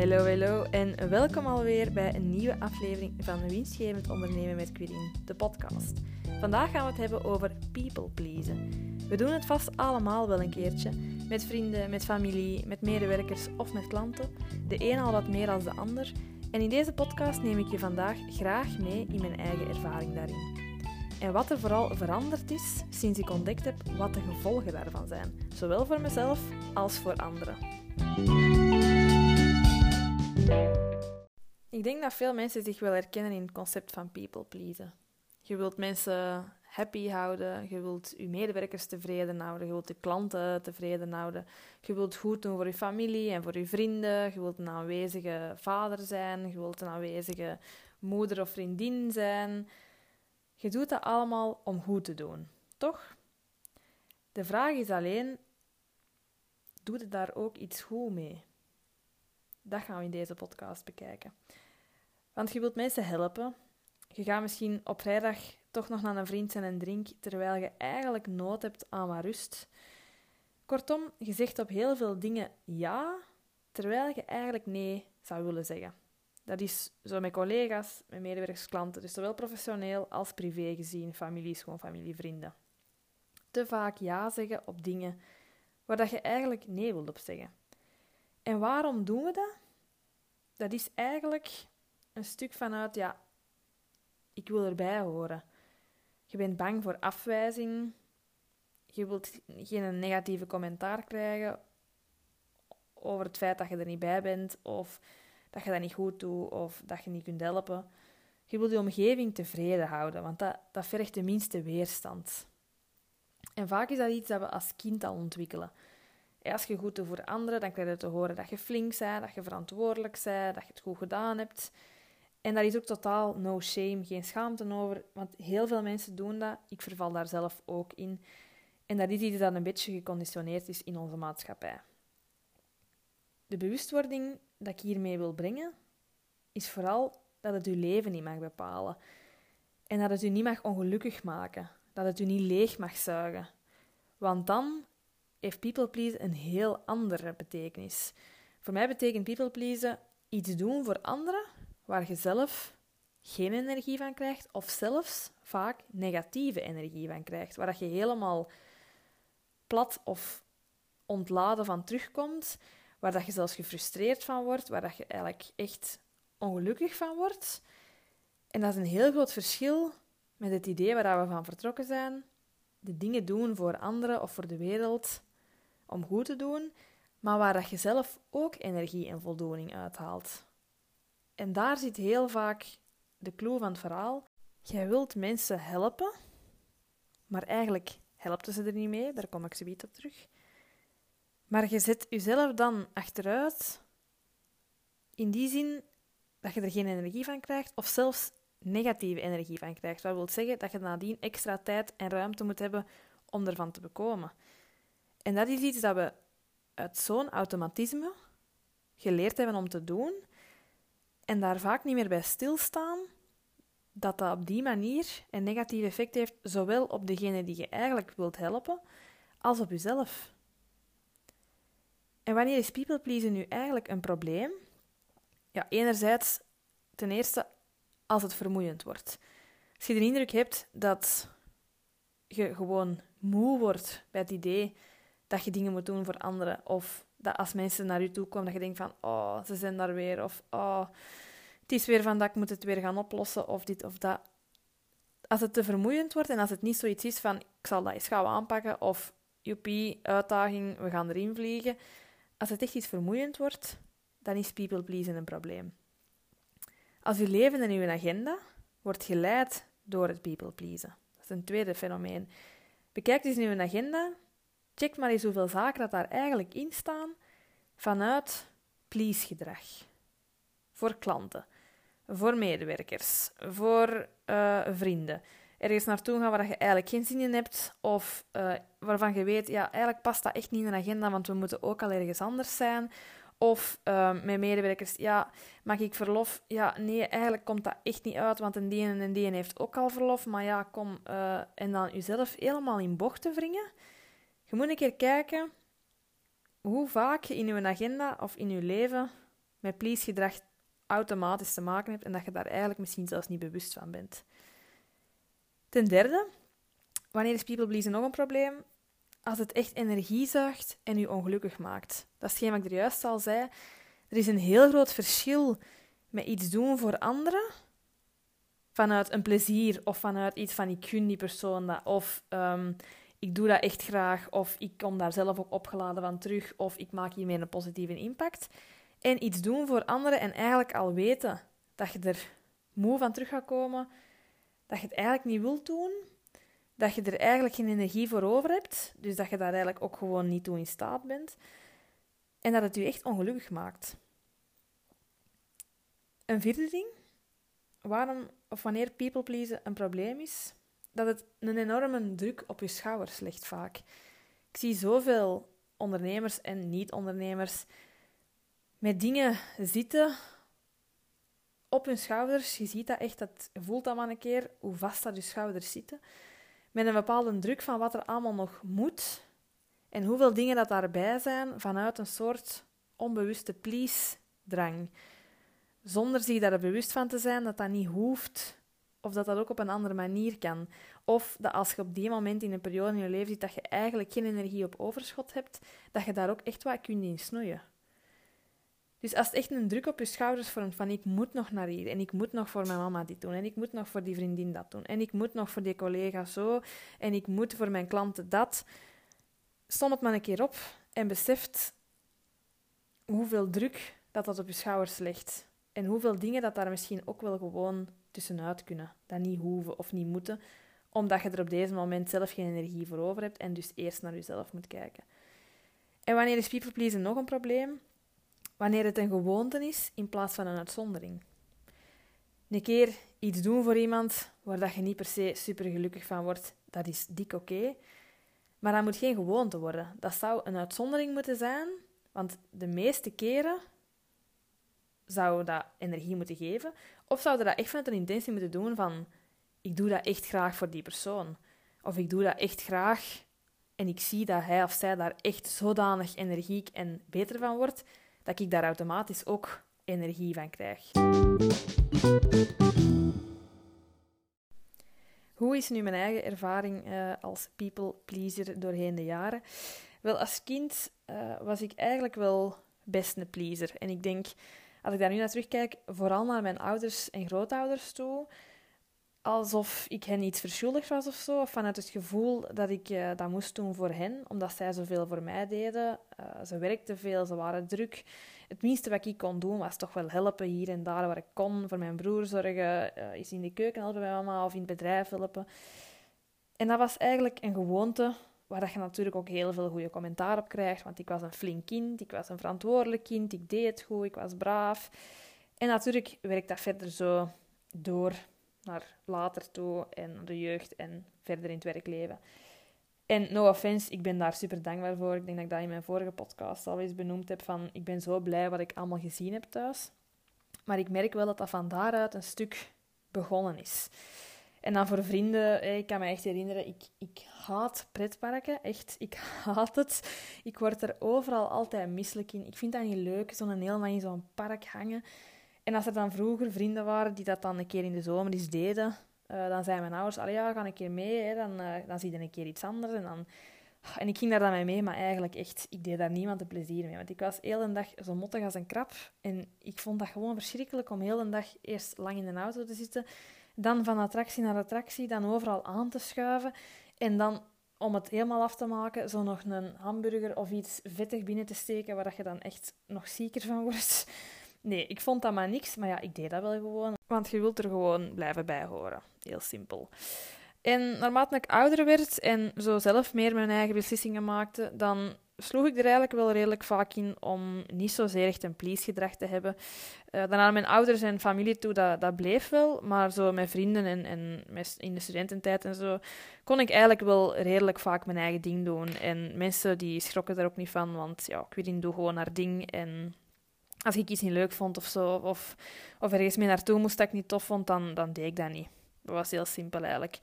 Hallo, hallo en welkom alweer bij een nieuwe aflevering van Winstgevend Ondernemen met Quirin, de podcast. Vandaag gaan we het hebben over people pleasen. We doen het vast allemaal wel een keertje, met vrienden, met familie, met medewerkers of met klanten, de een al wat meer dan de ander. En in deze podcast neem ik je vandaag graag mee in mijn eigen ervaring daarin. En wat er vooral veranderd is sinds ik ontdekt heb wat de gevolgen daarvan zijn, zowel voor mezelf als voor anderen. Ik denk dat veel mensen zich wel herkennen in het concept van people pleasen. Je wilt mensen happy houden, je wilt je medewerkers tevreden houden, je wilt je klanten tevreden houden, je wilt goed doen voor je familie en voor je vrienden, je wilt een aanwezige vader zijn, je wilt een aanwezige moeder of vriendin zijn. Je doet dat allemaal om goed te doen, toch? De vraag is alleen, doe je daar ook iets goed mee? Dat gaan we in deze podcast bekijken. Want je wilt mensen helpen. Je gaat misschien op vrijdag toch nog naar een vriend zijn en drink, terwijl je eigenlijk nood hebt aan wat rust. Kortom, je zegt op heel veel dingen ja, terwijl je eigenlijk nee zou willen zeggen. Dat is zo met collega's, met medewerkers, klanten, dus zowel professioneel als privé gezien, familie, schoonfamilie, vrienden. Te vaak ja zeggen op dingen waar dat je eigenlijk nee wilt op zeggen. En waarom doen we dat? Dat is eigenlijk een stuk vanuit, ja, ik wil erbij horen. Je bent bang voor afwijzing. Je wilt geen negatieve commentaar krijgen over het feit dat je er niet bij bent, of dat je dat niet goed doet, of dat je niet kunt helpen. Je wilt je omgeving tevreden houden, want dat, dat vergt de minste weerstand. En vaak is dat iets dat we als kind al ontwikkelen. Als je goed doet voor anderen, dan krijg je te horen dat je flink bent, dat je verantwoordelijk bent, dat je het goed gedaan hebt. En daar is ook totaal no shame, geen schaamte over, want heel veel mensen doen dat. Ik verval daar zelf ook in. En dat is iets dat een beetje geconditioneerd is in onze maatschappij. De bewustwording dat ik hiermee wil brengen, is vooral dat het uw leven niet mag bepalen. En dat het u niet mag ongelukkig maken. Dat het u niet leeg mag zuigen. Want dan heeft people please een heel andere betekenis. Voor mij betekent people please iets doen voor anderen waar je zelf geen energie van krijgt, of zelfs vaak negatieve energie van krijgt, waar je helemaal plat of ontladen van terugkomt, waar dat je zelfs gefrustreerd van wordt, waar dat je eigenlijk echt ongelukkig van wordt. En dat is een heel groot verschil met het idee waar we van vertrokken zijn. De dingen doen voor anderen of voor de wereld om goed te doen, maar waar dat je zelf ook energie en voldoening uithaalt. En daar zit heel vaak de clue van het verhaal. Jij wilt mensen helpen, maar eigenlijk helpt ze er niet mee, daar kom ik zo op terug. Maar je zet jezelf dan achteruit in die zin dat je er geen energie van krijgt, of zelfs negatieve energie van krijgt. Wat wil zeggen dat je nadien extra tijd en ruimte moet hebben om ervan te bekomen. En dat is iets dat we uit zo'n automatisme geleerd hebben om te doen en daar vaak niet meer bij stilstaan dat dat op die manier een negatief effect heeft, zowel op degene die je eigenlijk wilt helpen, als op jezelf. En wanneer is people pleasen nu eigenlijk een probleem? Ja, enerzijds, ten eerste, als het vermoeiend wordt. Als je de indruk hebt dat je gewoon moe wordt bij het idee dat je dingen moet doen voor anderen. Of dat als mensen naar je toe komen, dat je denkt van, oh, ze zijn daar weer. Of, oh, het is weer van dat ik moet het weer gaan oplossen. Of dit of dat. Als het te vermoeiend wordt en als het niet zoiets is van, ik zal dat eens gaan aanpakken. Of, joepie, uitdaging, we gaan erin vliegen. Als het echt iets vermoeiend wordt, dan is people pleasing een probleem. Als je leven en je agenda wordt geleid door het people pleasen. Dat is een tweede fenomeen. Bekijk eens in uw agenda Check maar eens hoeveel zaken dat daar eigenlijk in staan vanuit please-gedrag. Voor klanten, voor medewerkers, voor uh, vrienden. Ergens naartoe gaan waar je eigenlijk geen zin in hebt, of uh, waarvan je weet, ja, eigenlijk past dat echt niet in de agenda, want we moeten ook al ergens anders zijn. Of uh, met medewerkers, ja, mag ik verlof? Ja, nee, eigenlijk komt dat echt niet uit, want een die en een die heeft ook al verlof. Maar ja, kom, en dan jezelf helemaal in bocht te wringen. Je moet een keer kijken hoe vaak je in je agenda of in je leven met please gedrag automatisch te maken hebt en dat je daar eigenlijk misschien zelfs niet bewust van bent. Ten derde, wanneer is people pleasen nog een probleem? Als het echt energie zuigt en je ongelukkig maakt. Dat is hetgeen wat ik er juist al zei. Er is een heel groot verschil met iets doen voor anderen vanuit een plezier of vanuit iets van ik gun die persoon dat of um, ik doe dat echt graag of ik kom daar zelf ook opgeladen van terug of ik maak hiermee een positieve impact. En iets doen voor anderen en eigenlijk al weten dat je er moe van terug gaat komen, dat je het eigenlijk niet wilt doen, dat je er eigenlijk geen energie voor over hebt, dus dat je daar eigenlijk ook gewoon niet toe in staat bent en dat het je echt ongelukkig maakt. Een vierde ding, waarom of wanneer people pleasen een probleem is, dat het een enorme druk op je schouders legt vaak. Ik zie zoveel ondernemers en niet-ondernemers met dingen zitten op hun schouders. Je ziet dat echt, dat, voelt dat maar een keer, hoe vast dat je schouders zitten. Met een bepaalde druk van wat er allemaal nog moet. En hoeveel dingen dat daarbij zijn vanuit een soort onbewuste please-drang. Zonder zich daar bewust van te zijn dat dat niet hoeft. Of dat dat ook op een andere manier kan. Of dat als je op die moment in een periode in je leven zit dat je eigenlijk geen energie op overschot hebt, dat je daar ook echt wat kunt in snoeien. Dus als het echt een druk op je schouders vormt van ik moet nog naar hier en ik moet nog voor mijn mama dit doen en ik moet nog voor die vriendin dat doen en ik moet nog voor die collega zo en ik moet voor mijn klanten dat, som het maar een keer op en beseft hoeveel druk dat dat op je schouders legt. En hoeveel dingen dat daar misschien ook wel gewoon tussenuit kunnen. Dat niet hoeven of niet moeten, omdat je er op deze moment zelf geen energie voor over hebt en dus eerst naar jezelf moet kijken. En wanneer is people pleasen nog een probleem? Wanneer het een gewoonte is in plaats van een uitzondering. Een keer iets doen voor iemand waar dat je niet per se super gelukkig van wordt, dat is dik oké. Maar dat moet geen gewoonte worden. Dat zou een uitzondering moeten zijn, want de meeste keren zou dat energie moeten geven. Of zou dat echt vanuit een intentie moeten doen van ik doe dat echt graag voor die persoon. Of ik doe dat echt graag en ik zie dat hij of zij daar echt zodanig energiek en beter van wordt, dat ik daar automatisch ook energie van krijg. Hoe is nu mijn eigen ervaring uh, als people pleaser doorheen de jaren? Wel, als kind uh, was ik eigenlijk wel best een pleaser. En ik denk, als ik daar nu naar terugkijk, vooral naar mijn ouders en grootouders toe, alsof ik hen iets verschuldigd was of zo. Of vanuit het gevoel dat ik uh, dat moest doen voor hen, omdat zij zoveel voor mij deden. Uh, ze werkten veel, ze waren druk. Het minste wat ik kon doen was toch wel helpen hier en daar waar ik kon. Voor mijn broer zorgen, uh, eens in de keuken helpen bij mama of in het bedrijf helpen. En dat was eigenlijk een gewoonte waar je natuurlijk ook heel veel goede commentaar op krijgt. Want ik was een flink kind, ik was een verantwoordelijk kind, ik deed het goed, ik was braaf. En natuurlijk werkt dat verder zo door naar later toe en de jeugd en verder in het werkleven. En no offense, ik ben daar super dankbaar voor. Ik denk dat ik dat in mijn vorige podcast al eens benoemd heb van ik ben zo blij wat ik allemaal gezien heb thuis. Maar ik merk wel dat dat van daaruit een stuk begonnen is. En dan voor vrienden, ik kan me echt herinneren, ik, ik haat pretparken. Echt, ik haat het. Ik word er overal altijd misselijk in. Ik vind dat niet leuk, zo'n helemaal in zo'n park hangen. En als er dan vroeger vrienden waren die dat dan een keer in de zomer eens deden, uh, dan zeiden mijn ouders, ja, ga een keer mee, hè, dan, uh, dan zie je een keer iets anders. En, dan... en ik ging daar dan mee, maar eigenlijk echt, ik deed daar niemand een plezier mee. Want ik was heel de dag zo mottig als een krap. En ik vond dat gewoon verschrikkelijk om heel de dag eerst lang in de auto te zitten, dan van attractie naar attractie, dan overal aan te schuiven. En dan om het helemaal af te maken, zo nog een hamburger of iets vettig binnen te steken, waar je dan echt nog zieker van wordt. Nee, ik vond dat maar niks, maar ja, ik deed dat wel gewoon. Want je wilt er gewoon blijven bij horen. Heel simpel. En naarmate ik ouder werd en zo zelf meer mijn eigen beslissingen maakte, dan sloeg ik er eigenlijk wel redelijk vaak in om niet zozeer echt een please-gedrag te hebben. Uh, naar mijn ouders en familie toe, dat, dat bleef wel. Maar zo met vrienden en, en in de studententijd en zo, kon ik eigenlijk wel redelijk vaak mijn eigen ding doen. En mensen die schrokken daar ook niet van, want ja, Quirin doe gewoon haar ding. En als ik iets niet leuk vond of zo, of, of ergens mee naartoe moest dat ik niet tof vond, dan, dan deed ik dat niet. Dat was heel simpel eigenlijk.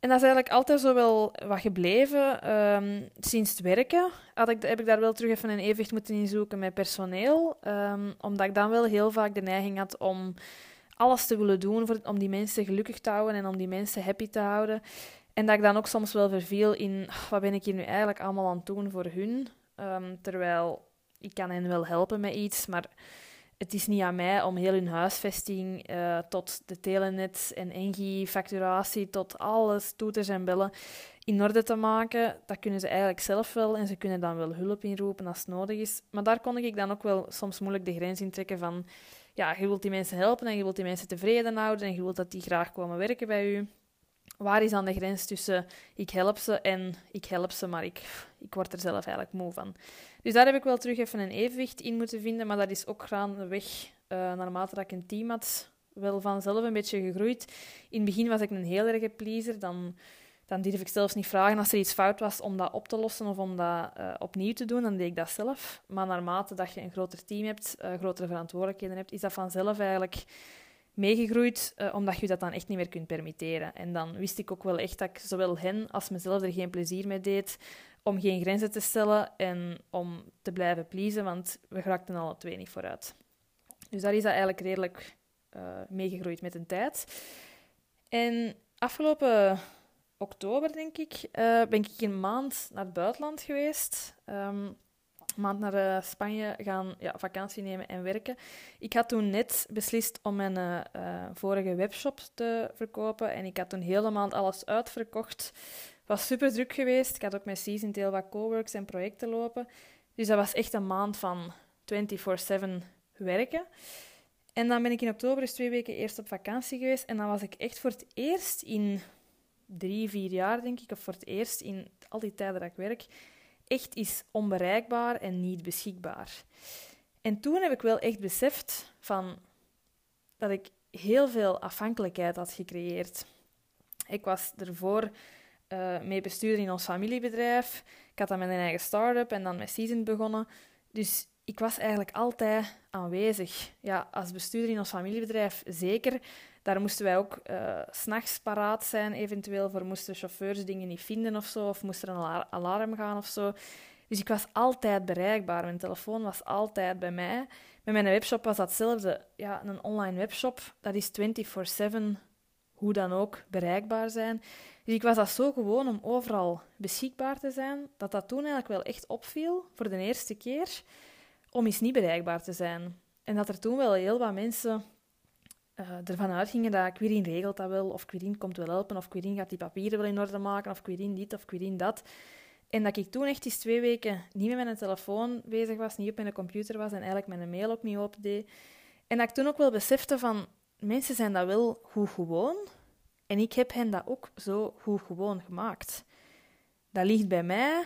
En dat is eigenlijk altijd zo wel wat gebleven. Ehm, sinds het werken had ik, heb ik daar wel terug even een evenwicht moeten inzoeken met personeel. Um, omdat ik dan wel heel vaak de neiging had om alles te willen doen voor, om die mensen gelukkig te houden en om die mensen happy te houden. En dat ik dan ook soms wel verviel in wat ben ik hier nu eigenlijk allemaal aan het doen voor hun. Ehm, terwijl ik kan hen wel helpen met iets, maar het is niet aan mij om heel hun huisvesting uh, tot de telenet en engie-facturatie, tot alles, toeters en bellen, in orde te maken. Dat kunnen ze eigenlijk zelf wel en ze kunnen dan wel hulp inroepen als het nodig is. Maar daar kon ik dan ook wel soms moeilijk de grens in trekken van, ja, je wilt die mensen helpen en je wilt die mensen tevreden houden en je wilt dat die graag komen werken bij u. Waar is dan de grens tussen ik help ze en ik help ze, maar ik, ik word er zelf eigenlijk moe van. Dus daar heb ik wel terug even een evenwicht in moeten vinden, maar dat is ook gaandeweg, uh, naarmate dat ik een team had, wel vanzelf een beetje gegroeid. In het begin was ik een heel erge pleaser, dan, dan durf ik zelfs niet vragen als er iets fout was om dat op te lossen of om dat uh, opnieuw te doen, dan deed ik dat zelf. Maar naarmate dat je een groter team hebt, uh, grotere verantwoordelijkheden hebt, is dat vanzelf eigenlijk meegegroeid, uh, omdat je dat dan echt niet meer kunt permitteren. En dan wist ik ook wel echt dat ik zowel hen als mezelf er geen plezier mee deed om geen grenzen te stellen en om te blijven pleasen, want we raakten alle twee niet vooruit. Dus daar is dat eigenlijk redelijk uh, meegegroeid met de tijd. En afgelopen oktober, denk ik, uh, ben ik een maand naar het buitenland geweest. Um, maand naar uh, Spanje gaan ja, vakantie nemen en werken. Ik had toen net beslist om mijn vorige webshop te verkopen en ik had toen hele maand alles uitverkocht. Was super druk geweest. Ik had ook met Season heel wat coworks en projecten lopen. Dus dat was echt een maand van 24-7 werken. En dan ben ik in oktober eens twee weken eerst op vakantie geweest. En dan was ik echt voor het eerst in drie, vier jaar, denk ik, of voor het eerst in al die tijden dat ik werk, echt is onbereikbaar en niet beschikbaar. En toen heb ik wel echt beseft van dat ik heel veel afhankelijkheid had gecreëerd. Ik was ervoor uh, mee bestuurder in ons familiebedrijf. Ik had dan een eigen start-up en dan met Season begonnen. Dus ik was eigenlijk altijd aanwezig. Ja, als bestuurder in ons familiebedrijf zeker. Daar moesten wij ook uh, s'nachts paraat zijn, eventueel voor moesten chauffeurs dingen niet vinden of zo, of moest er een alarm gaan of zo. Dus ik was altijd bereikbaar. Mijn telefoon was altijd bij mij. Met mijn webshop was dat hetzelfde. Ja, een online webshop, dat is 24-7, hoe dan ook, bereikbaar zijn. Dus ik was dat zo gewoon om overal beschikbaar te zijn, dat dat toen eigenlijk wel echt opviel, voor de eerste keer, om eens niet bereikbaar te zijn. En dat er toen wel heel wat mensen uh, ervan uitgingen dat Quirin regelt dat wel, of Quirin komt wel helpen, of Quirin gaat die papieren wel in orde maken, of Quirin dit, of Quirin dat. En dat ik toen echt eens twee weken niet met mijn telefoon bezig was, niet op mijn computer was en eigenlijk mijn mail ook niet opdeed. En dat ik toen ook wel besefte van, mensen zijn dat wel goed gewoon, en ik heb hen dat ook zo goed gewoon gemaakt. Dat ligt bij mij,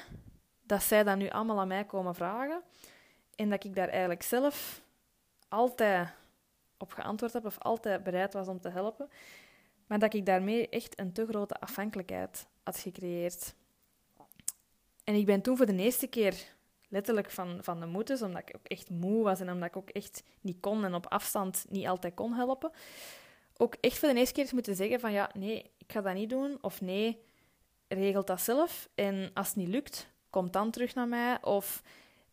dat zij dat nu allemaal aan mij komen vragen, en dat ik daar eigenlijk zelf altijd op geantwoord heb of altijd bereid was om te helpen. Maar dat ik daarmee echt een te grote afhankelijkheid had gecreëerd. En ik ben toen voor de eerste keer letterlijk van, van de moeders, omdat ik ook echt moe was en omdat ik ook echt niet kon en op afstand niet altijd kon helpen, ook echt voor de eerste keer moeten zeggen van ja, nee, ik ga dat niet doen, of nee, regelt dat zelf. En als het niet lukt, kom dan terug naar mij, of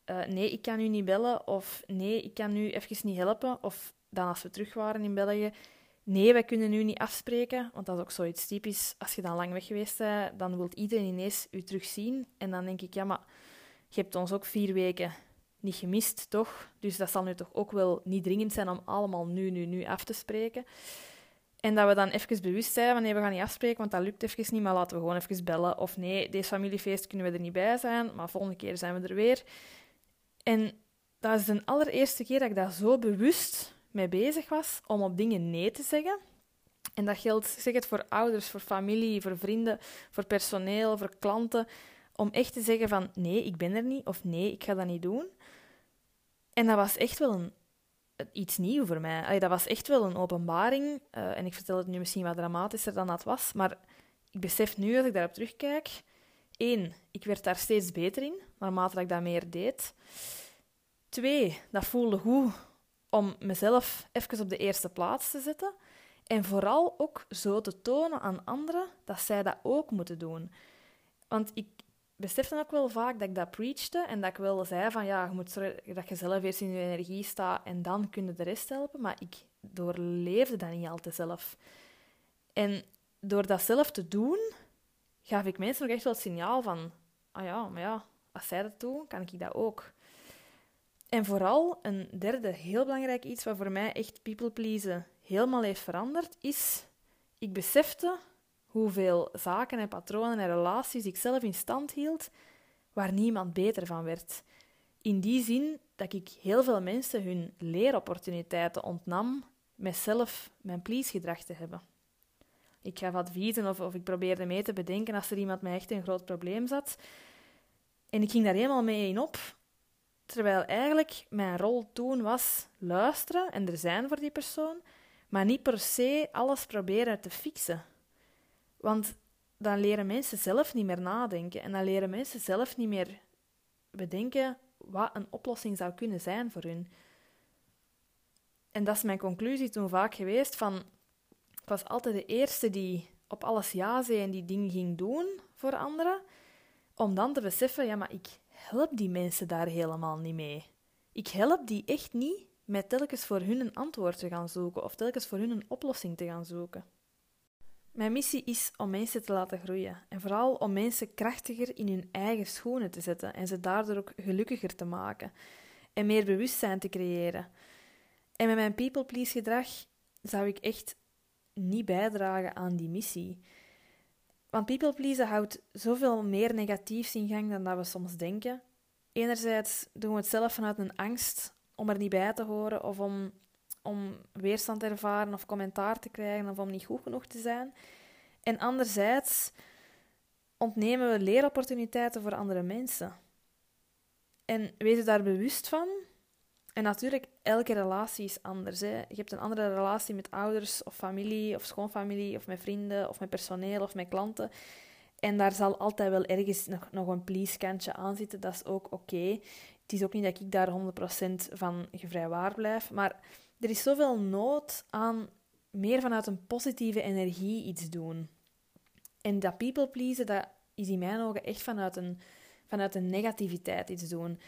uh, nee, ik kan u niet bellen, of nee, ik kan u even niet helpen, of dan als we terug waren in België, nee, wij kunnen nu niet afspreken, want dat is ook zoiets typisch. Als je dan lang weg geweest bent, dan wil iedereen ineens u terugzien. En dan denk ik, ja, maar je hebt ons ook vier weken niet gemist, toch? Dus dat zal nu toch ook wel niet dringend zijn om allemaal nu, nu, nu af te spreken. En dat we dan even bewust zijn van nee, we gaan niet afspreken, want dat lukt even niet, maar laten we gewoon even bellen. Of nee, deze familiefeest kunnen we er niet bij zijn, maar volgende keer zijn we er weer. En dat is de allereerste keer dat ik daar zo bewust mee bezig was om op dingen nee te zeggen. En dat geldt, zeg het voor ouders, voor familie, voor vrienden, voor personeel, voor klanten. Om echt te zeggen van nee, ik ben er niet of nee, ik ga dat niet doen. En dat was echt wel een, iets nieuws voor mij. Dat was echt wel een openbaring. Uh, en ik vertel het nu misschien wat dramatischer dan dat was. Maar ik besef nu, als ik daarop terugkijk... één, ik werd daar steeds beter in, naarmate ik dat meer deed. Twee, dat voelde goed om mezelf even op de eerste plaats te zetten. En vooral ook zo te tonen aan anderen dat zij dat ook moeten doen. Want ik besefte ook wel vaak dat ik dat preachte en dat ik wel zei van ja, je moet zorgen dat je zelf eerst in je energie staat en dan kun de rest helpen. Maar ik doorleefde dat niet altijd zelf. En door dat zelf te doen, gaf ik mensen nog echt wel het signaal van ah ja, maar ja, als zij dat doen, kan ik dat ook. En vooral een derde heel belangrijk iets wat voor mij echt people pleasen helemaal heeft veranderd, is ik besefte hoeveel zaken en patronen en relaties ik zelf in stand hield waar niemand beter van werd. In die zin dat ik heel veel mensen hun leeropportuniteiten ontnam met zelf mijn please-gedrag te hebben. Ik gaf adviezen of, of ik probeerde mee te bedenken als er iemand mij echt een groot probleem zat. En ik ging daar helemaal mee in op, terwijl eigenlijk mijn rol toen was luisteren en er zijn voor die persoon, maar niet per se alles proberen te fixen. Want dan leren mensen zelf niet meer nadenken en dan leren mensen zelf niet meer bedenken wat een oplossing zou kunnen zijn voor hun. En dat is mijn conclusie toen vaak geweest van ik was altijd de eerste die op alles ja zei en die dingen ging doen voor anderen, om dan te beseffen, ja, maar ik help die mensen daar helemaal niet mee. Ik help die echt niet met telkens voor hun een antwoord te gaan zoeken of telkens voor hun een oplossing te gaan zoeken. Mijn missie is om mensen te laten groeien en vooral om mensen krachtiger in hun eigen schoenen te zetten en ze daardoor ook gelukkiger te maken en meer bewustzijn te creëren. En met mijn people please gedrag zou ik echt niet bijdragen aan die missie. Want people pleasen houdt zoveel meer negatiefs in gang dan dat we soms denken. Enerzijds doen we het zelf vanuit een angst om er niet bij te horen of om, om weerstand te ervaren of commentaar te krijgen of om niet goed genoeg te zijn. En anderzijds ontnemen we leeropportuniteiten voor andere mensen. En wees daar bewust van. En natuurlijk, elke relatie is anders. Hè. Je hebt een andere relatie met ouders of familie of schoonfamilie of met vrienden of met personeel of met klanten. En daar zal altijd wel ergens nog, nog een please-kantje aan zitten. Dat is ook oké. Het is ook niet dat ik daar 100% van gevrijwaard blijf, maar er is zoveel nood aan meer vanuit een positieve energie iets doen. En dat people pleasen, dat is in mijn ogen echt vanuit een, vanuit een negativiteit iets doen.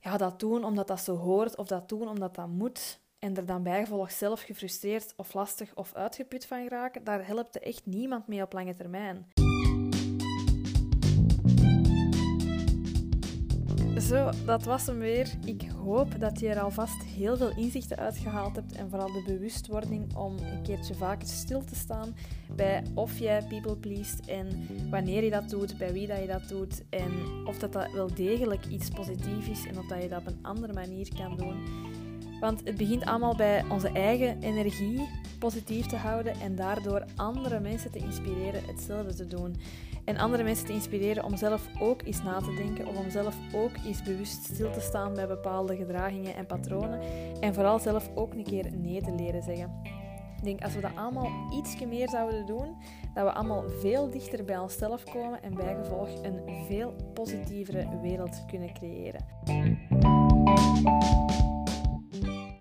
Ja, dat doen omdat dat zo hoort, of dat doen omdat dat moet, en er dan bijgevolg zelf gefrustreerd of lastig of uitgeput van geraken, daar helpt echt niemand mee op lange termijn. Zo, dat was hem weer. Ik hoop dat je er alvast heel veel inzichten uitgehaald hebt en vooral de bewustwording om een keertje vaker stil te staan bij of jij people pleased en wanneer je dat doet, bij wie dat je dat doet en of dat, dat wel degelijk iets positiefs is en of dat je dat op een andere manier kan doen. Want het begint allemaal bij onze eigen energie positief te houden en daardoor andere mensen te inspireren hetzelfde te doen. En andere mensen te inspireren om zelf ook eens na te denken of om zelf ook eens bewust stil te staan bij bepaalde gedragingen en patronen. En vooral zelf ook een keer nee te leren zeggen. Ik denk als we dat allemaal iets meer zouden doen, dat we allemaal veel dichter bij onszelf komen en bijgevolg een veel positievere wereld kunnen creëren.